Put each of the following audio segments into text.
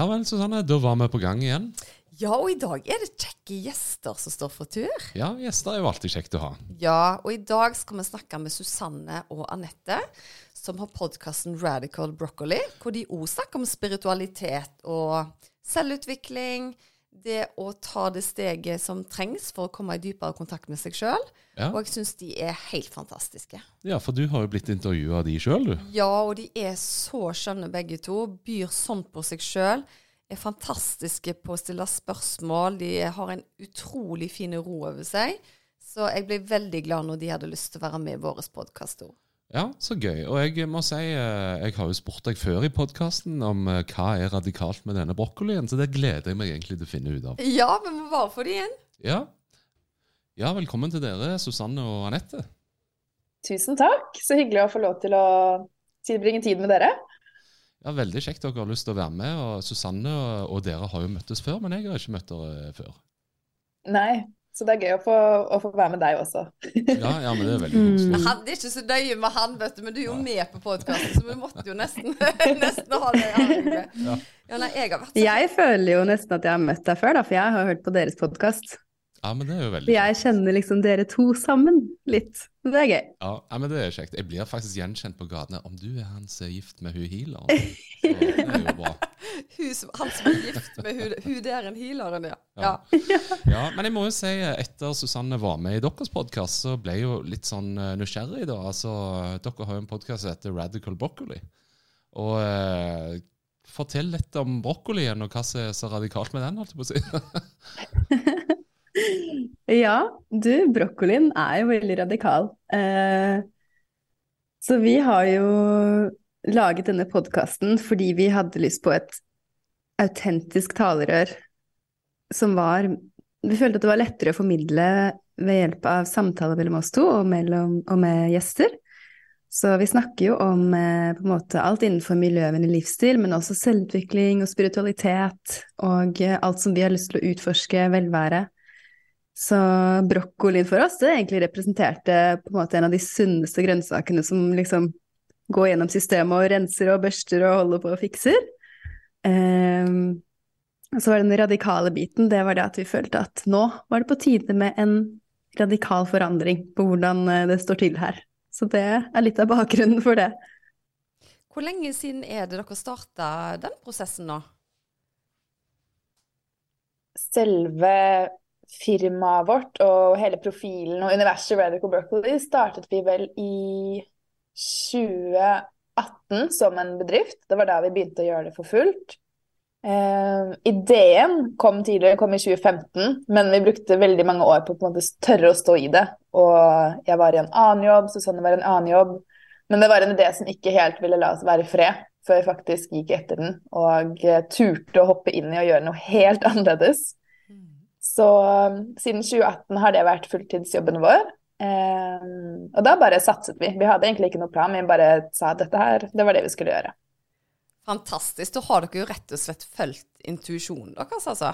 Ja vel, Susanne. Da var vi på gang igjen. Ja, og i dag er det kjekke gjester som står for tur. Ja, gjester er jo alltid kjekt å ha. Ja, og i dag skal vi snakke med Susanne og Anette, som har podkasten Radical Broccoli, hvor de òg snakker om spiritualitet og selvutvikling. Det å ta det steget som trengs for å komme i dypere kontakt med seg sjøl. Ja. Og jeg syns de er helt fantastiske. ja, for du har jo blitt intervjua av de sjøl, du. Ja, og de er så skjønne begge to. Byr sånn på seg sjøl. Er fantastiske på å stille spørsmål. De har en utrolig fin ro over seg. Så jeg ble veldig glad når de hadde lyst til å være med i vår podkast òg. Ja, så gøy. Og jeg må si, eh, jeg har jo spurt deg før i podkasten om eh, hva er radikalt med denne brokkolien, så det gleder jeg meg egentlig til å finne ut av. Ja, vi må bare få det igjen. Ja, ja velkommen til dere, Susanne og Anette. Tusen takk. Så hyggelig å få lov til å tilbringe tid med dere. Ja, Veldig kjekt dere har lyst til å være med. og Susanne og, og dere har jo møttes før, men jeg har ikke møtt dere før. Nei, så det er gøy å få, å få være med deg også. Ja, ja, men det er veldig Vi koselig. hadde ikke så nøye med han, vet du, men du er jo med på podkasten, så vi måtte jo nesten, nesten ha det. Ja. Ja, nei, jeg har vært så Jeg føler jo nesten at jeg har møtt deg før, da, for jeg har hørt på deres podkast. Ja, men det er jo veldig Jeg kjenner liksom dere to sammen litt. Det er gøy. Ja, men det er kjekt. Jeg blir faktisk gjenkjent på gatene. Om du er han som er gift med hun healeren. Så det er jo bra. hun han som er gift med hun, hun der en healeren, ja. ja. Ja. Ja, men jeg må jo si, etter Susanne var med i deres podkast, så ble jeg jo litt sånn eh, nysgjerrig, da. Altså, dere har jo en podkast som heter Radical Broccoli. Og eh, fortell litt om broccolien, og hva som er så radikalt med den, holdt jeg på å si. Ja, du, brokkolien er jo veldig radikal. Eh, så vi har jo laget denne podkasten fordi vi hadde lyst på et autentisk talerør som var Vi følte at det var lettere å formidle ved hjelp av samtaler mellom oss to og, mellom, og med gjester. Så vi snakker jo om eh, på en måte alt innenfor miljøvennlig livsstil, men også selvutvikling og spiritualitet og eh, alt som vi har lyst til å utforske, velvære. Så brokkoli for oss, det egentlig representerte på en måte en av de sunneste grønnsakene som liksom går gjennom systemet og renser og børster og holder på og fikser. Um, og så var det den radikale biten, det var det at vi følte at nå var det på tide med en radikal forandring på hvordan eh, det står til her. Så det er litt av bakgrunnen for det. Hvor lenge siden er det dere starta den prosessen nå? Selve firmaet vårt og hele profilen og universet Radical Broccoli startet vi vel i 2018 som en bedrift. Det var da vi begynte å gjøre det for fullt. Eh, ideen kom tidligere, kom i 2015, men vi brukte veldig mange år på å på en måte tørre å stå i det. Og jeg var i en annen jobb, Susanne var i en annen jobb. Men det var en idé som ikke helt ville la oss være i fred, før jeg faktisk gikk etter den og eh, turte å hoppe inn i og gjøre noe helt annerledes. Så um, siden 2018 har det vært fulltidsjobben vår. Eh, og da bare satset vi. Vi hadde egentlig ikke noe plan, vi bare sa at dette her, det var det vi skulle gjøre. Fantastisk. Da har dere jo rett og slett fulgt intuisjonen deres, altså.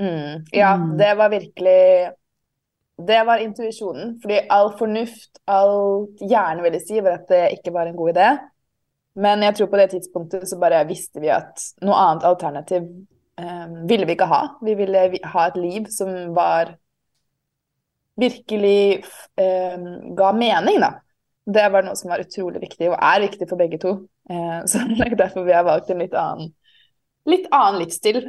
Mm, ja, Mm. det var virkelig Det var intuisjonen. Fordi all fornuft, alt hjernen ville si, var at det ikke var en god idé. Men jeg tror på det tidspunktet så bare visste vi at noe annet alternativ ville vi ikke ha. Vi ville ha et liv som var virkelig eh, ga mening, da. Det var noe som var utrolig viktig, og er viktig for begge to. Eh, så det er derfor vi har valgt en litt annen, litt annen livsstil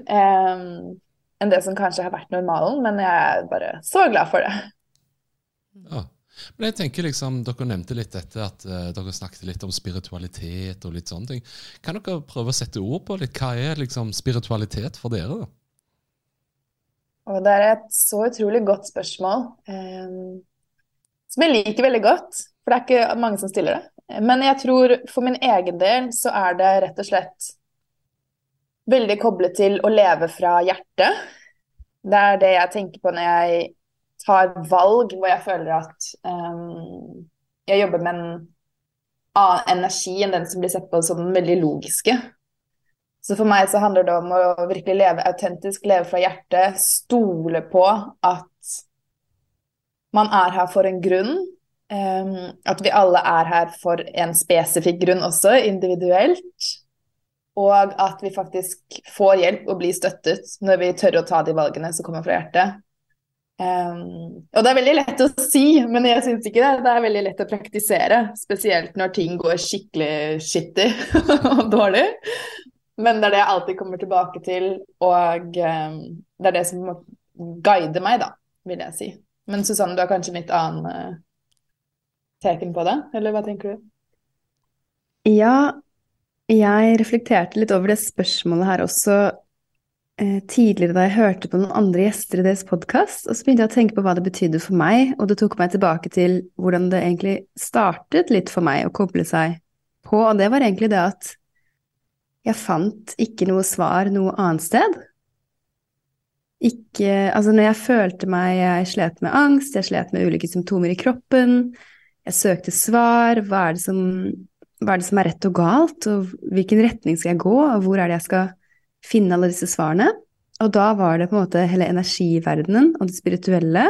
enn det som kanskje har vært normalen, men jeg er bare så glad for det. Ja. Men jeg tenker liksom, Dere nevnte litt dette at uh, dere snakket litt om spiritualitet og litt sånne ting. Kan dere prøve å sette ord på litt? Hva er liksom spiritualitet for dere? da? Og det er et så utrolig godt spørsmål, eh, som jeg liker veldig godt, for det er ikke mange som stiller det. Men jeg tror for min egen del så er det rett og slett veldig koblet til å leve fra hjertet. Det er det jeg tenker på når jeg tar valg hvor jeg føler at um, jeg jobber med en annen energi enn den som blir sett på som den veldig logiske. Så for meg så handler det om å virkelig leve autentisk, leve fra hjertet, stole på at man er her for en grunn. Um, at vi alle er her for en spesifikk grunn også, individuelt. Og at vi faktisk får hjelp og blir støttet når vi tør å ta de valgene som kommer fra hjertet. Um, og det er veldig lett å si, men jeg syns ikke det. Det er veldig lett å praktisere. Spesielt når ting går skikkelig shitty og dårlig. Men det er det jeg alltid kommer tilbake til, og um, det er det som må guide meg, da, vil jeg si. Men Susanne, du har kanskje litt annen uh, teken på det, eller hva tenker du? Ja, jeg reflekterte litt over det spørsmålet her også eh, tidligere da jeg hørte på noen andre gjester i deres podkast, og så begynte jeg å tenke på hva det betydde for meg, og det tok meg tilbake til hvordan det egentlig startet litt for meg å koble seg på, og det var egentlig det at jeg fant ikke noe svar noe annet sted. Ikke Altså, når jeg følte meg Jeg slet med angst, jeg slet med ulike symptomer i kroppen, jeg søkte svar, hva er det som, hva er, det som er rett og galt, og hvilken retning skal jeg gå, og hvor er det jeg skal finne alle disse svarene? Og da var det på en måte hele energiverdenen og det spirituelle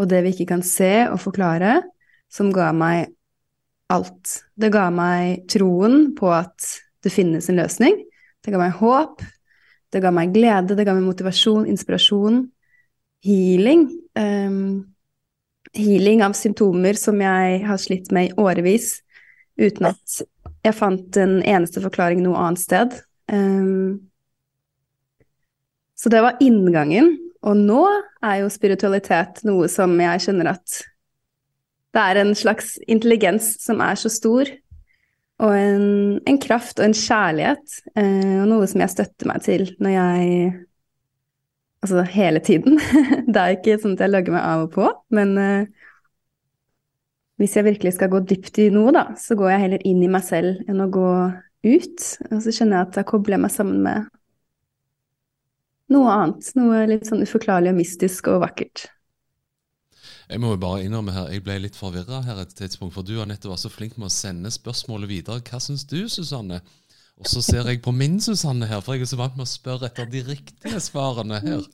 og det vi ikke kan se og forklare, som ga meg alt. Det ga meg troen på at det finnes en løsning. Det ga meg håp, det ga meg glede, det ga meg motivasjon, inspirasjon, healing. Um, healing av symptomer som jeg har slitt med i årevis, uten at jeg fant en eneste forklaring noe annet sted. Um, så det var inngangen. Og nå er jo spiritualitet noe som jeg skjønner at det er en slags intelligens som er så stor og en, en, kraft og en kjærlighet, eh, og noe som jeg støtter meg til når jeg Altså hele tiden. det er ikke sånn at jeg logger meg av og på, men eh, hvis jeg virkelig skal gå dypt i noe, da, så går jeg heller inn i meg selv enn å gå ut. Og så skjønner jeg at da kobler jeg meg sammen med noe annet. Noe litt sånn uforklarlig og mystisk og vakkert. Jeg må jo bare innrømme her, jeg ble litt forvirra her et tidspunkt, for du Anette var så flink med å sende spørsmålet videre. Hva syns du, Susanne? Og så ser jeg på min Susanne her, for jeg er så vant med å spørre etter de riktige svarene her.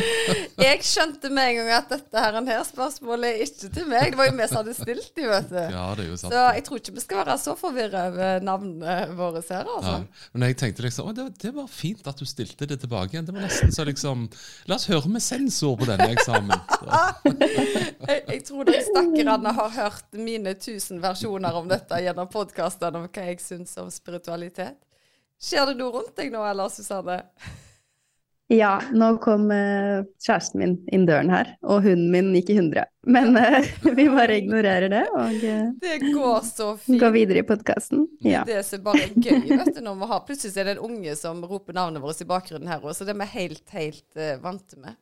jeg skjønte med en gang at dette her, her spørsmålet er ikke til meg. Det var jo vi som hadde stilt de, vet du. Ja, det er jo sant. Så jeg tror ikke vi skal være så forvirra over navnene våre her, altså. Ja. Men jeg tenkte liksom det, det, var fint at du stilte det tilbake igjen. Det var nesten så liksom La oss høre med sensor på denne eksamen. jeg, jeg, tror de stakkarene har hørt mine tusen versjoner om dette gjennom podkastene om hva jeg syns om spiritualitet. Skjer det noe rundt deg nå, eller, Susanne? Ja, nå kom uh, kjæresten min inn døren her, og hunden min gikk i hundre. Men uh, vi bare ignorerer det og uh, Det går så fint. går videre i podkasten. Ja. Det som bare er gøy, vet du, når vi har Plutselig er det en unge som roper navnet vårt i bakgrunnen her òg, så det er vi helt, helt vant med.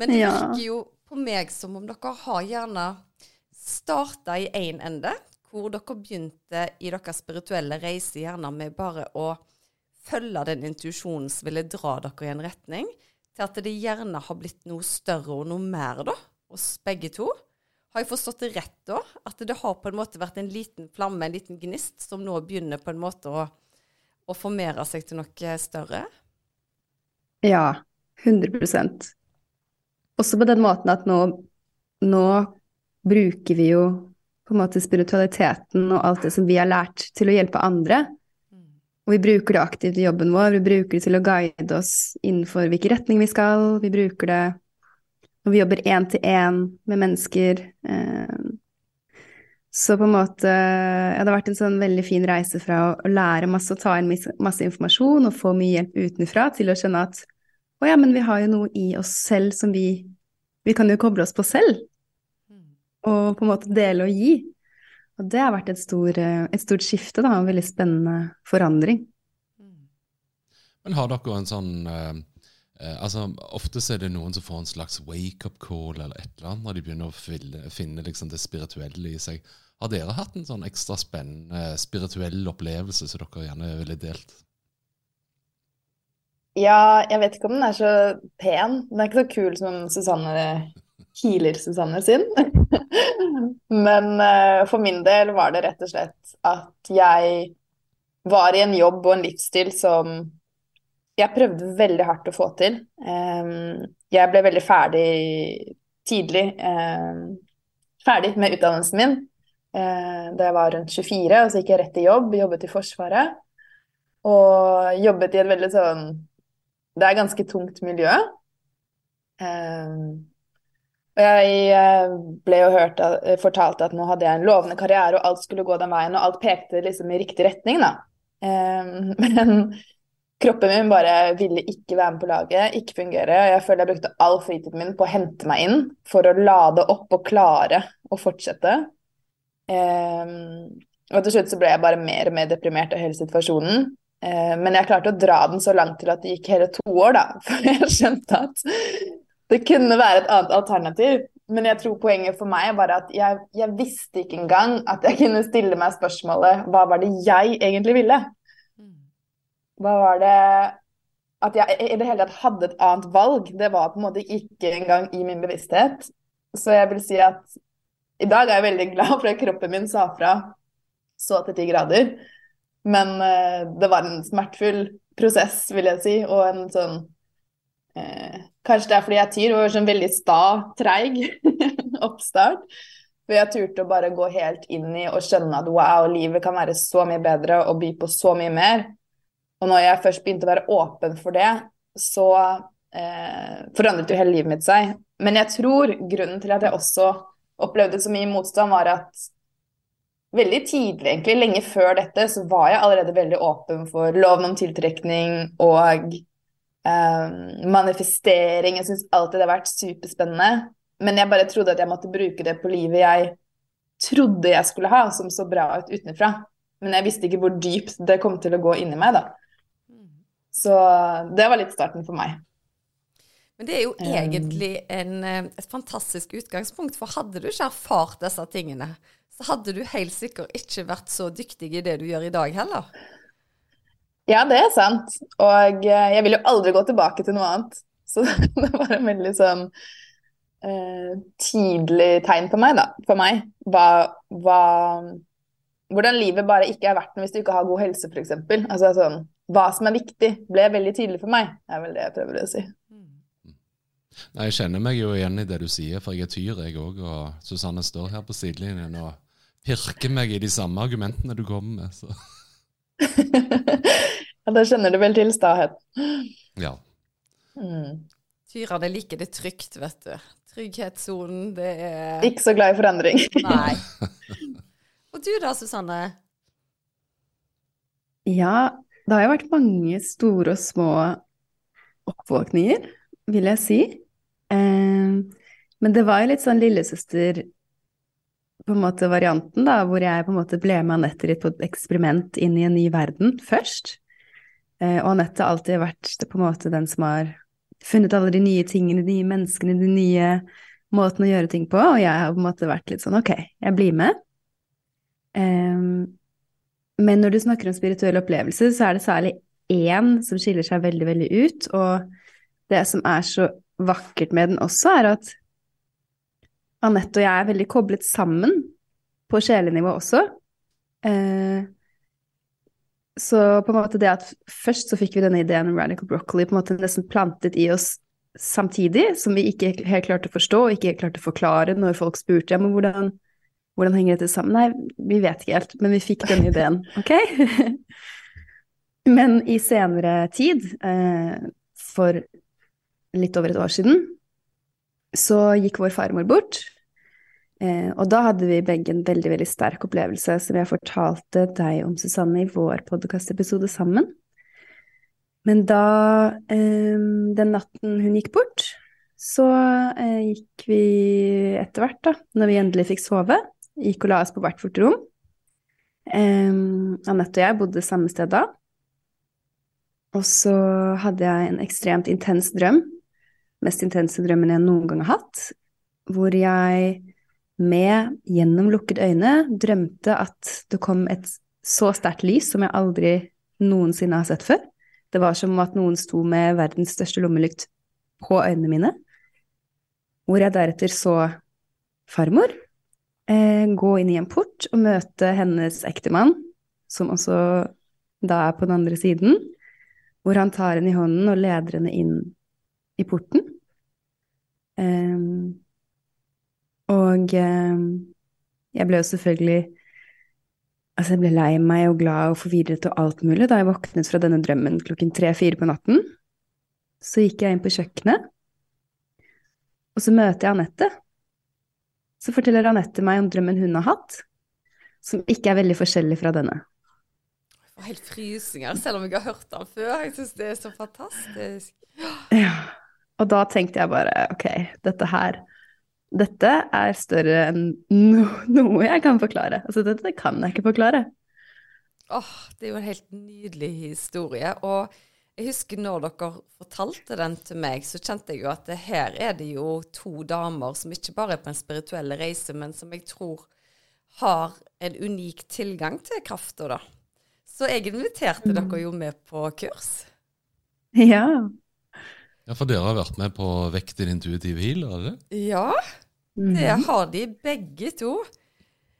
Men det virker jo på meg som om dere har gjerne starta i én en ende, hvor dere begynte i deres spirituelle reise gjerne med bare å følge den intuisjonen som ville dra dere i en retning, til at det gjerne har blitt noe større og noe mer, da, hos begge to? Har jeg forstått det rett da? At det har på en måte vært en liten flamme, en liten gnist, som nå begynner på en måte å, å formere seg til noe større? Ja, 100% Også på den måten at nå, nå bruker vi jo på en måte spiritualiteten og alt det som vi har lært, til å hjelpe andre. Og vi bruker det aktivt i jobben vår, vi bruker det til å guide oss innenfor hvilken retning vi skal, vi bruker det når vi jobber én til én med mennesker. Eh, så på en måte ja, Det har vært en sånn veldig fin reise fra å lære masse og ta inn masse informasjon og få mye hjelp utenfra, til å skjønne at å ja, men vi har jo noe i oss selv som vi Vi kan jo koble oss på selv. Mm. Og på en måte dele og gi. Og det har vært et, stor, eh, et stort skifte, da, en veldig spennende forandring. Men har dere en sånn eh, eh, altså Ofte er det noen som får en slags wake-up call eller et eller annet når de begynner å finne, finne liksom det spirituelle i seg. Har dere hatt en sånn ekstra spennende spirituell opplevelse som dere gjerne ville delt? Ja, jeg vet ikke om den er så pen. Den er ikke så kul som Susanne healer Susanne sin. Men uh, for min del var det rett og slett at jeg var i en jobb og en livsstil som jeg prøvde veldig hardt å få til. Um, jeg ble veldig ferdig tidlig. um, ferdig med utdannelsen min uh, da jeg var rundt 24, og så gikk jeg rett i jobb, jobbet i Forsvaret. Og jobbet i et veldig sånn Det er ganske tungt miljø. Og jeg eh, ble jo hørt, fortalt at nå hadde jeg en lovende karriere, og alt skulle gå den veien, og alt pekte liksom i riktig retning, da. Men kroppen min bare ville ikke være med på laget, ikke fungere. og Jeg føler jeg brukte all fritiden min på å hente meg inn for å lade opp og klare å fortsette. Og til slutt så ble jeg bare mer og mer deprimert av hele situasjonen. Eh, men jeg klarte å dra den så langt til at det gikk hele to år, da, før jeg skjønte at det kunne være et annet alternativ. Men jeg tror poenget for meg var at jeg, jeg visste ikke engang at jeg kunne stille meg spørsmålet hva var det jeg egentlig ville? Hva var det At jeg i det hele tatt hadde et annet valg, det var på en måte ikke engang i min bevissthet. Så jeg vil si at i dag er jeg veldig glad for at kroppen min sa fra så til ti grader. Men eh, det var en smertefull prosess, vil jeg si, og en sånn eh, Kanskje det er fordi jeg tyr er sånn veldig sta, treig oppstart. For jeg turte å bare gå helt inn i og skjønne at wow, livet kan være så mye bedre og by på så mye mer. Og når jeg først begynte å være åpen for det, så eh, forandret jo hele livet mitt seg. Men jeg tror grunnen til at jeg også opplevde så mye motstand, var at veldig tidlig, egentlig, lenge før dette, så var jeg allerede veldig åpen for loven om tiltrekning og eh, manifestering. Jeg syns alltid det har vært superspennende. Men jeg bare trodde at jeg måtte bruke det på livet jeg trodde jeg skulle ha, som så bra ut utenfra. Men jeg visste ikke hvor dypt det kom til å gå inni meg, da. Så det var litt starten for meg. Men det er jo egentlig en, eh, et fantastisk utgangspunkt, for hadde du ikke erfart disse tingene, så hadde du helt sikkert ikke vært så dyktig i det du gjør i dag heller. Ja, det er sant. Og eh, jeg vil jo aldri gå tilbake til noe annet. Så det var en veldig sånn eh, tidlig tegn på meg, da. For meg. Hva, hva Hvordan livet bare ikke er verdt noe hvis du ikke har god helse, f.eks. Altså sånn Hva som er viktig, ble veldig tydelig for meg, er vel det jeg prøver å si. Nei, Jeg kjenner meg jo igjen i det du sier, for jeg er tyr, jeg òg. Og Susanne står her på sidelinjen og pirker meg i de samme argumentene du kommer med. Så Ja, da kjenner du vel til stahet. ja. Mm. Tyrene liker det trygt, vet du. Trygghetssonen, det er Ikke så glad i forandring. Nei. Og du da, Susanne? Ja, det har jo vært mange store og små oppvåkninger, vil jeg si. Eh, men det var jo litt sånn lillesøster på en måte varianten, da, hvor jeg på en måte ble med Anette litt på et eksperiment inn i en ny verden først. Eh, og Anette har alltid vært på en måte den som har funnet alle de nye tingene, de nye menneskene, de nye måtene å gjøre ting på, og jeg har på en måte vært litt sånn ok, jeg blir med. Eh, men når du snakker om spirituelle opplevelser, så er det særlig én som skiller seg veldig, veldig ut. Og det som er så vakkert med den også, er at Anette og jeg er veldig koblet sammen på sjelenivå også. Eh, så på en måte det at først så fikk vi denne ideen om radical broccoli på en måte nesten plantet i oss samtidig, som vi ikke helt klarte å forstå og ikke helt klarte å forklare når folk spurte ja, men hvordan, hvordan henger dette sammen? Nei, vi vet ikke helt, men vi fikk denne ideen, ok? men i senere tid, eh, for litt over et år siden, så gikk vår farmor bort. Eh, og da hadde vi begge en veldig veldig sterk opplevelse som jeg fortalte deg om, Susanne, i vår podkastepisode sammen. Men da, eh, den natten hun gikk bort, så eh, gikk vi etter hvert, da, når vi endelig fikk sove, gikk og la oss på hvert vårt rom. Eh, Anette og jeg bodde samme sted da. Og så hadde jeg en ekstremt intens drøm, mest intense drømmen jeg noen gang har hatt, hvor jeg med gjennomlukkede øyne drømte at det kom et så sterkt lys som jeg aldri noensinne har sett før, Det var som at noen sto med verdens største lommelykt på øynene mine. Hvor jeg deretter så farmor eh, gå inn i en port og møte hennes ektemann, som også da er på den andre siden, hvor han tar henne i hånden og leder henne inn i porten. Um, og um, jeg ble jo selvfølgelig Altså, jeg ble lei meg og glad og forvirret og alt mulig da jeg våknet fra denne drømmen klokken tre-fire på natten. Så gikk jeg inn på kjøkkenet, og så møter jeg Anette. Så forteller Anette meg om drømmen hun har hatt, som ikke er veldig forskjellig fra denne. Jeg får helt frysninger, selv om jeg har hørt den før. Jeg syns det er så fantastisk. Ja. Og da tenkte jeg bare ok, dette her dette er større enn no noe jeg kan forklare. Altså, dette kan jeg ikke forklare. Åh, det er jo en helt nydelig historie. Og jeg husker når dere fortalte den til meg, så kjente jeg jo at her er det jo to damer som ikke bare er på en spirituell reise, men som jeg tror har en unik tilgang til krafta, da. Så jeg inviterte mm. dere jo med på kurs. Ja. Ja, For dere har vært med på Vekk din intuitive heal? har dere? Ja, det mhm. har de begge to.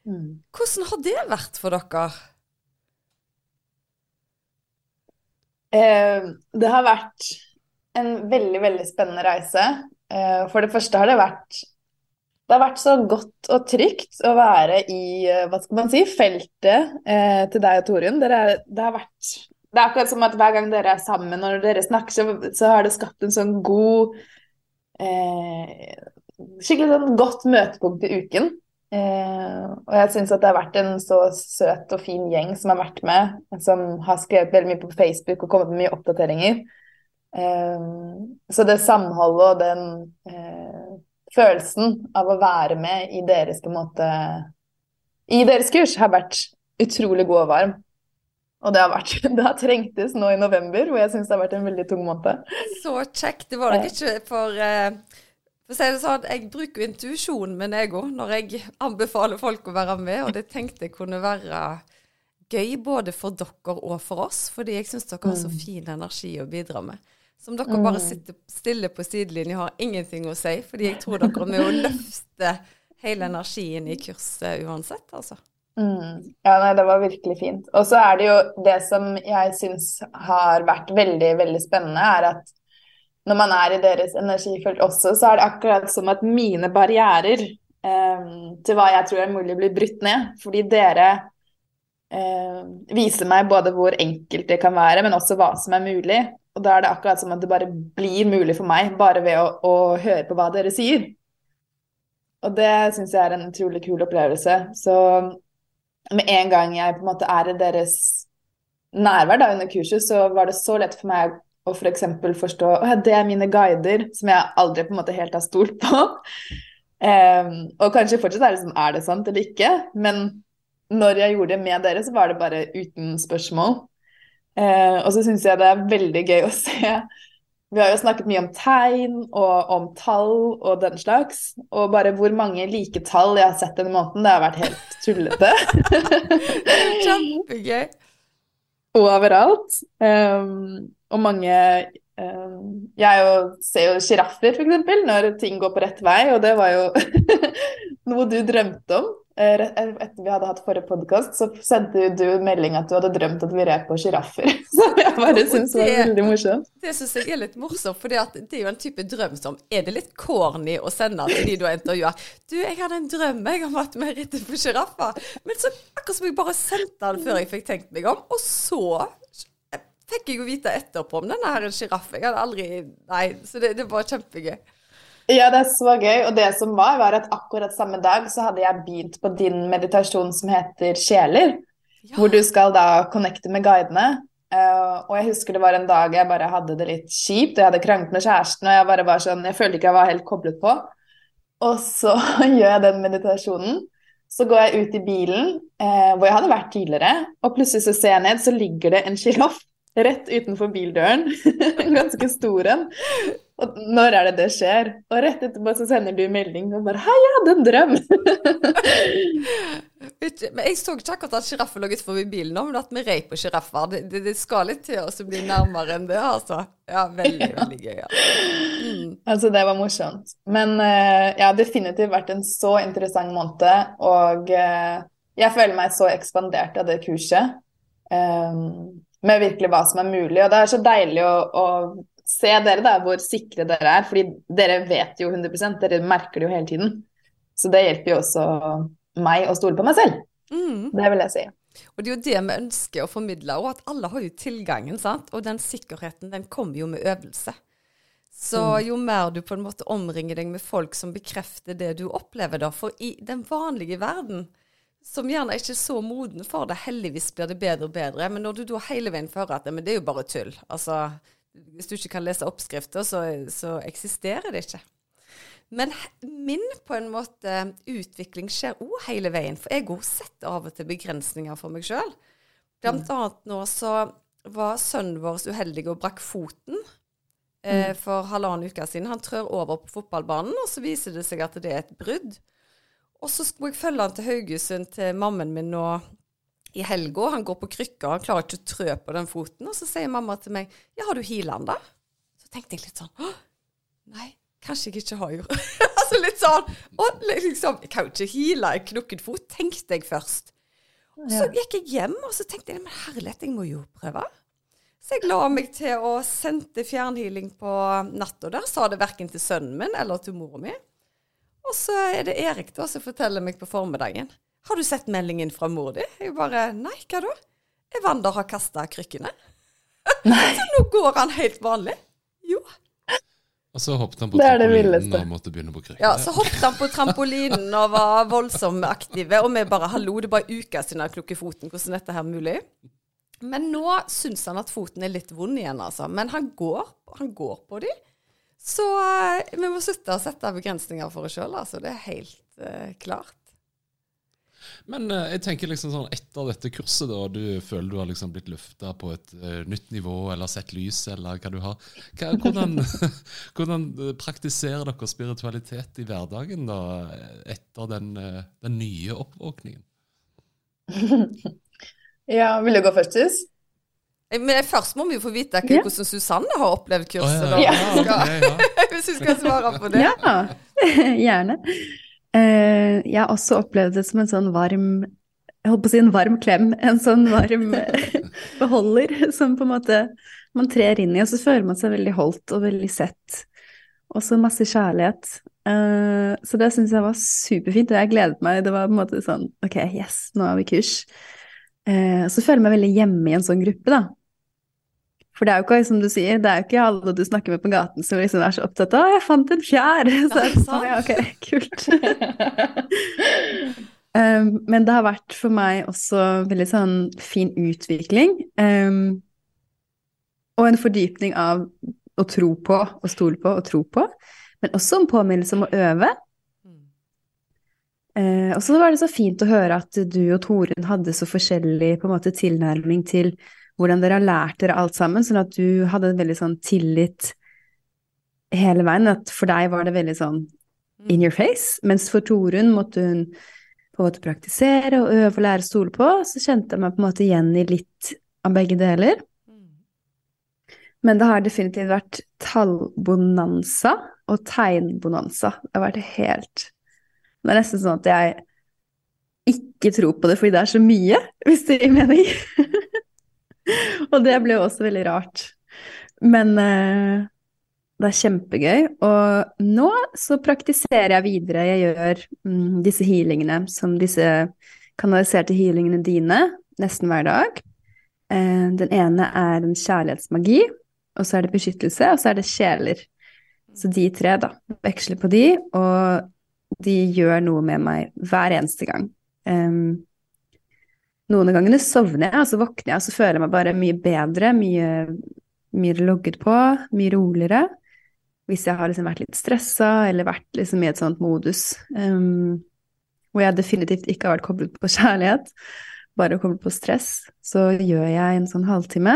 Mm. Hvordan har det vært for dere? Eh, det har vært en veldig, veldig spennende reise. Eh, for det første har det vært det har vært så godt og trygt å være i eh, hva skal man si, feltet eh, til deg og Torunn. Det, det har vært det er akkurat som at hver gang dere er sammen, når dere snakker, så, så har det skapt en sånn god eh, Skikkelig sånn godt møtepunkt i uken. Eh, og jeg syns at det har vært en så søt og fin gjeng som har vært med, som har skrevet veldig mye på Facebook og kommet med mye oppdateringer. Eh, så det samholdet og den eh, følelsen av å være med i deres måte i deres kurs har vært utrolig god og varm. Og det har, vært, det har trengtes nå i november, hvor jeg syns det har vært en veldig tung måned. Så kjekt. Det var nok ikke for uh, For å si det sånn, jeg bruker intuisjonen min, jeg òg, når jeg anbefaler folk å være med. Og det tenkte jeg kunne være gøy både for dere og for oss, fordi jeg syns dere har så mm. fin energi å bidra med. Som dere bare mm. sitter stille på sidelinjen har ingenting å si, fordi jeg tror dere er med å løfte hele energien i kurset uansett, altså. Mm. Ja, nei, det var virkelig fint. Og så er det jo det som jeg syns har vært veldig, veldig spennende, er at når man er i deres energifelt også, så er det akkurat som at mine barrierer eh, til hva jeg tror er mulig, blir brutt ned. Fordi dere eh, viser meg både hvor enkelt det kan være, men også hva som er mulig. Og da er det akkurat som at det bare blir mulig for meg, bare ved å, å høre på hva dere sier. Og det syns jeg er en utrolig kul opplevelse. Så med en gang jeg på en måte er i deres nærvær da, under kurset, så var det så lett for meg å f.eks. For forstå at det er mine guider, som jeg aldri på en måte helt har stolt på. Um, og kanskje fortsatt er det sånn, er det sant eller ikke? Men når jeg gjorde det med dere, så var det bare uten spørsmål. Uh, og så syns jeg det er veldig gøy å se vi har jo snakket mye om tegn og om tall og den slags. Og bare hvor mange like tall jeg har sett denne måneden, det har vært helt tullete. Kjempegøy. Overalt. Um, og mange um, Jeg jo, ser jo sjiraffer, f.eks., når ting går på rett vei, og det var jo noe du drømte om. Eh, etter vi hadde hatt forrige podkast, så sendte du melding at du hadde drømt at vi red på sjiraffer. Som jeg bare syns var veldig morsomt. Det syns jeg er litt morsomt, for det er jo en type drøm som Er det litt corny å sende til de du har intervjua? Du, jeg hadde en drøm jeg om at vi ridde på sjiraffer. Men så akkurat som jeg bare sendte den før jeg fikk tenkt meg om, og så fikk jeg jo vite etterpå om denne her sjiraffen. Jeg hadde aldri Nei, så det, det var kjempegøy. Ja, det er så gøy. Og det som var, var at akkurat samme dag så hadde jeg begynt på din meditasjon som heter Sjeler. Ja. Hvor du skal da connecte med guidene. Uh, og jeg husker det var en dag jeg bare hadde det litt kjipt. og Jeg hadde kranglet med kjæresten, og jeg bare var sånn Jeg følte ikke jeg var helt koblet på. Og så gjør jeg den meditasjonen. Så går jeg ut i bilen, eh, hvor jeg hadde vært tidligere, og plutselig så ser jeg ned, så ligger det en sjiraff rett utenfor bildøren. en ganske stor en. Og når er det det skjer? Og rett etterpå så sender du melding og bare Hei, jeg hadde en drøm! Men jeg så ikke akkurat at sjiraffen lå utenfor bilen nå, men at vi rei på sjiraffer. Det, det, det skal litt til å bli nærmere enn det, altså. Ja, veldig, veldig gøy. Ja. Mm. Altså, det var morsomt. Men eh, ja, definitivt vært en så interessant måned, og uh, jeg føler meg så ekspandert av det kurset. Um, med virkelig hva som er mulig. Og det er så deilig å, å se dere, da, hvor sikre dere er. Fordi dere vet jo 100% dere merker det jo hele tiden. Så det hjelper jo også meg å stole på meg selv. Mm. Det vil jeg si. Og det er jo det vi ønsker å formidle, òg, at alle har jo tilgangen, sant. Og den sikkerheten, den kommer jo med øvelse. Så jo mer du på en måte omringer deg med folk som bekrefter det du opplever, da. For i den vanlige verden, som gjerne ikke er så moden for det, heldigvis blir det bedre og bedre. Men når du da hele veien fører at men det er jo bare tull. Altså, hvis du ikke kan lese oppskrifter, så, så eksisterer det ikke. Men min på en måte utvikling skjer òg hele veien. For jeg òg setter av og til begrensninger for meg sjøl. Blant annet nå så var sønnen vår uheldig og brakk foten eh, for halvannen uke siden. Han trør over på fotballbanen, og så viser det seg at det er et brudd. Og så skulle jeg følge han til Haugesund til mammen min nå i helga. Han går på krykker, han klarer ikke å trø på den foten. Og så sier mamma til meg Ja, har du han, da? Så tenkte jeg litt sånn Å, Nei, kanskje jeg ikke har gjort Altså litt sånn og liksom, Jeg kan jo ikke heale en knukket fot, tenkte jeg først. Så gikk jeg hjem, og så tenkte jeg men herlighet, jeg må jo prøve. Så jeg la meg til å sendte fjernhealing på natta. Der sa det verken til sønnen min eller til mora mi. Og så er det Erik da som forteller meg på formiddagen. Har du sett meldingen fra mor di? Jeg bare Nei, hva da? Evander har kasta krykkene. så nå går han helt vanlig. Jo. Og så hoppet han på Det det trampolinen og måtte begynne på krykker. Ja, så hoppet han på trampolinen og var voldsomt aktive. Og vi bare Hallo, det er bare uka siden han klukket foten. Hvordan er dette her mulig? Men nå syns han at foten er litt vond igjen, altså. Men han går, han går på de. Så eh, vi må slutte å sette begrensninger for oss sjøl, altså. Det er helt uh, klart. Men eh, jeg tenker liksom sånn etter dette kurset, da, du føler du har liksom blitt løfta på et eh, nytt nivå, eller sett lys, eller hva du har. Hva, hvordan, hvordan eh, praktiserer dere spiritualitet i hverdagen da, etter den, den nye oppvåkningen? Ja, vil du gå først, Sus? Men først må vi jo få vite ikke, Ja. hvordan Susanne har opplevd kurset. kurset. ja, ja, ja. Hvis vi skal svare på det. Ja, gjerne. Eh, jeg har også opplevd det som en sånn varm Jeg holdt på å si en varm klem. En sånn varm eh, beholder som på en måte man trer inn i, og så føler man seg veldig holdt og veldig sett. Og så masse kjærlighet. Eh, så det syns jeg var superfint, og jeg gledet meg. Det var på en måte sånn Ok, yes, nå har vi kurs. Eh, så føler jeg meg veldig hjemme i en sånn gruppe, da. For det er jo ikke, som du sier, det er jo ikke alle du snakker med på gaten som liksom er så opptatt av 'Å, jeg fant en fjær!' Så er det sånn, ja, ok, kult. Um, men det har vært for meg også veldig sånn fin utvikling. Um, og en fordypning av å tro på, å stole på og tro på. Men også en påminnelse om å øve. Uh, og så var det så fint å høre at du og Torunn hadde så forskjellig måte tilnærming til hvordan dere har lært dere alt sammen, sånn at du hadde en veldig sånn tillit hele veien. At for deg var det veldig sånn in your face, mens for Torunn måtte hun på en måte praktisere og øve og lære å stole på. Så kjente jeg meg på en måte igjen i litt av begge deler. Men det har definitivt vært tallbonanza og tegnbonanza. Det har vært helt Det er nesten sånn at jeg ikke tror på det fordi det er så mye, hvis det gir mening. og det ble jo også veldig rart. Men eh, det er kjempegøy. Og nå så praktiserer jeg videre. Jeg gjør mm, disse healingene som disse kanaliserte healingene dine nesten hver dag. Eh, den ene er en kjærlighetsmagi, og så er det beskyttelse, og så er det sjeler. Så de tre, da. Veksler på de, og de gjør noe med meg hver eneste gang. Um, noen av gangene sovner jeg, og så våkner jeg, og så føler jeg meg bare mye bedre, mye, mer logget på, mye roligere. Hvis jeg har liksom vært litt stressa, eller vært liksom i et sånt modus um, hvor jeg definitivt ikke har vært koblet på kjærlighet, bare koblet på stress, så gjør jeg en sånn halvtime,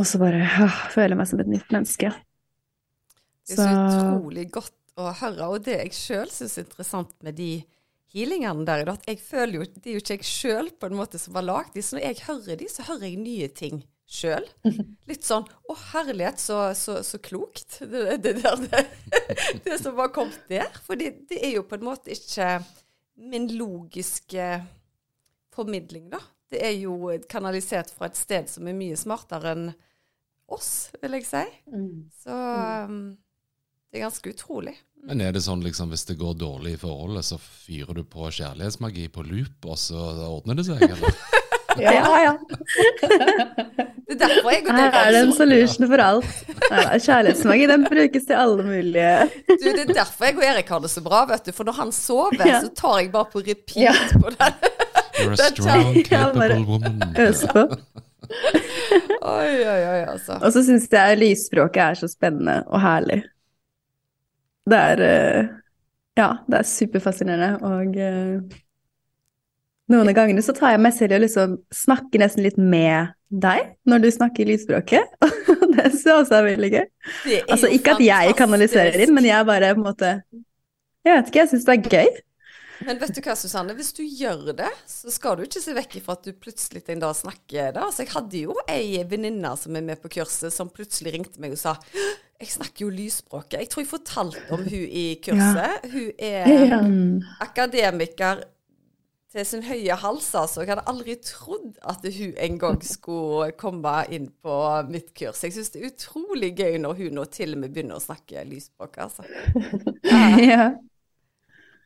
og så bare øh, føler jeg meg som et nytt menneske. Det er så utrolig godt å høre. Og det jeg sjøl syns er interessant med de healingene der, er at jeg føler jo Det er jo ikke jeg sjøl på en måte som har lagd de, så når jeg hører de, så hører jeg nye ting sjøl. Litt sånn Å, herlighet, så, så, så klokt. Det, det, der, det, det som har kommet der. For det, det er jo på en måte ikke min logiske formidling, da. Det er jo kanalisert fra et sted som er mye smartere enn oss, vil jeg si. Så um, det er ganske utrolig. Men er det sånn liksom hvis det går dårlig i forholdet, så fyrer du på kjærlighetsmagi på loop, og så ordner det seg, eller? Ja, ja. Det er derfor jeg og Her er det en solution for alt. Kjærlighetsmagi den brukes til alle mulige du, Det er derfor jeg og Erik har det så bra, vet du. For når han sover, Ja. så tar jeg bare på repeat Ja. på den. You're a strong, capable woman. øse på. Oi, oi, oi, altså. Og så syns jeg lysspråket er så spennende og herlig. Det er eh, Ja, det er superfascinerende, og eh, noen av gangene så tar jeg meg selv i å liksom snakke nesten litt med deg når du snakker lydspråket. Det syns jeg også er veldig gøy. Altså ikke at jeg kanaliserer inn, men jeg bare på en måte Jeg vet ikke, jeg syns det er gøy. Men vet du hva, Susanne? Hvis du gjør det, så skal du ikke se vekk ifra at du plutselig en dag snakker det. Altså, jeg hadde jo ei venninne som er med på kurset, som plutselig ringte meg og sa jeg snakker jo lysspråket. Jeg tror jeg fortalte om hun i kurset. Hun er akademiker til sin høye hals, altså. Jeg hadde aldri trodd at hun en gang skulle komme inn på mitt kurs. Jeg syns det er utrolig gøy når hun nå til og med begynner å snakke lysspråk, altså. Ja.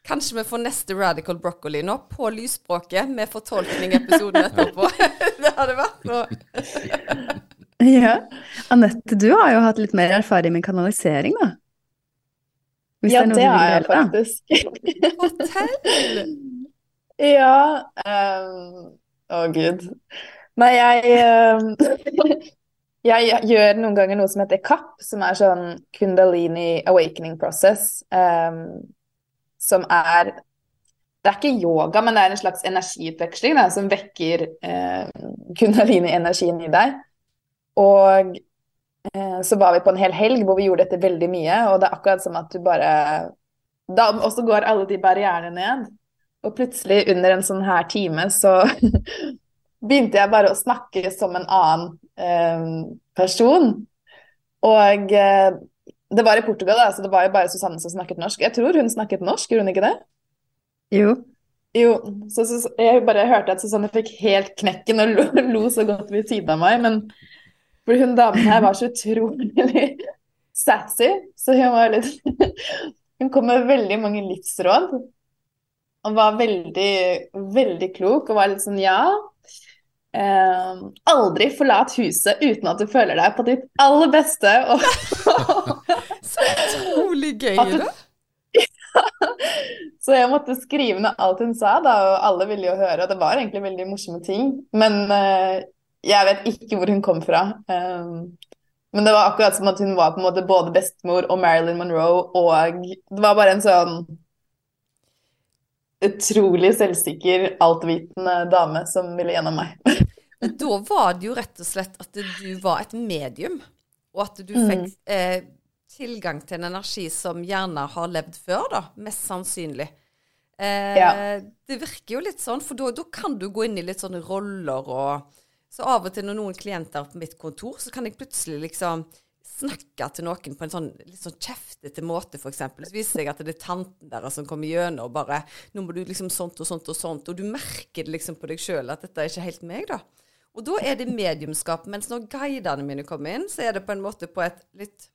Kanskje vi får neste Radical Broccoli nå, på lysspråket, med fortolkning-episoden etterpå. det hadde vært noe. ja. Anette, du har jo hatt litt mer erfaring med kanalisering, da. Hvis Ja, det har jeg faktisk. Fortell! Ja um, Å, gud. Nei, jeg um, Jeg gjør noen ganger noe som heter KAP, som er sånn Kundalini Awakening Process. Um, som er Det er ikke yoga, men det er en slags energiutveksling da, som vekker eh, kundalini-energien i deg. Og eh, så var vi på en hel helg hvor vi gjorde dette veldig mye, og det er akkurat som at du bare Da også går alle de barrierene ned. Og plutselig under en sånn her time så begynte jeg bare å snakke som en annen eh, person. Og eh, det var i Portugal, da, så det var jo bare Susanne som snakket norsk. Jeg tror hun snakket norsk, gjorde hun ikke det? Jo. Jo, så, så, så jeg bare hørte at Susanne fikk helt knekken og lo, lo så godt ved siden av meg, men for hun damen her var så utrolig sassy, så hun var litt Hun kom med veldig mange livsråd og var veldig, veldig klok og var litt sånn ja. Eh, aldri forlat huset uten at du føler deg på ditt aller beste. Så utrolig gøy, da. Så jeg måtte skrive ned alt hun sa, da, og alle ville jo høre, og det var egentlig veldig morsomme ting. Men eh, jeg vet ikke hvor hun kom fra. Um, men det var akkurat som at hun var på en måte både bestemor og Marilyn Monroe, og det var bare en sånn utrolig selvsikker, altvitende dame som ville gjennom meg. Men da var det jo rett og slett at du var et medium, og at du Mm. fikk eh, tilgang til en energi som gjerne har levd før, da, mest sannsynlig. Eh, Ja. Det virker jo litt sånn, for da kan du gå inn i litt sånne roller og Så av og til når noen klienter er på mitt kontor, så kan jeg plutselig liksom snakke til noen på en sånn litt sånn kjeftete måte, f.eks. Så viser jeg at det er tanten deres som kommer gjennom og bare 'Nå må du liksom sånt og sånt og sånt.' Og du merker det liksom på deg sjøl at dette er ikke helt meg, da. Og da er det mediumskap. Mens når guidene mine kommer inn, så er det på en måte på et litt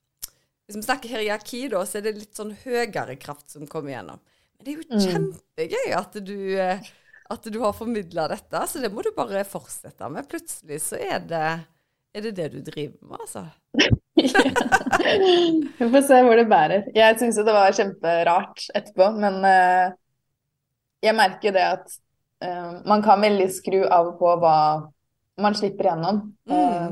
Hvis vi snakker hierarki, da, så er det litt sånn høyere kraft som kommer gjennom. Men det er jo kjempegøy at du, eh, at du har formidla dette, så det må du bare fortsette med. Plutselig så er det er det det du driver med, altså. Vi får se hvor det bærer. Jeg syns jo det var kjemperart etterpå, men uh, jeg merker det at uh, man kan veldig skru av og på hva man slipper gjennom. Mm. Eh,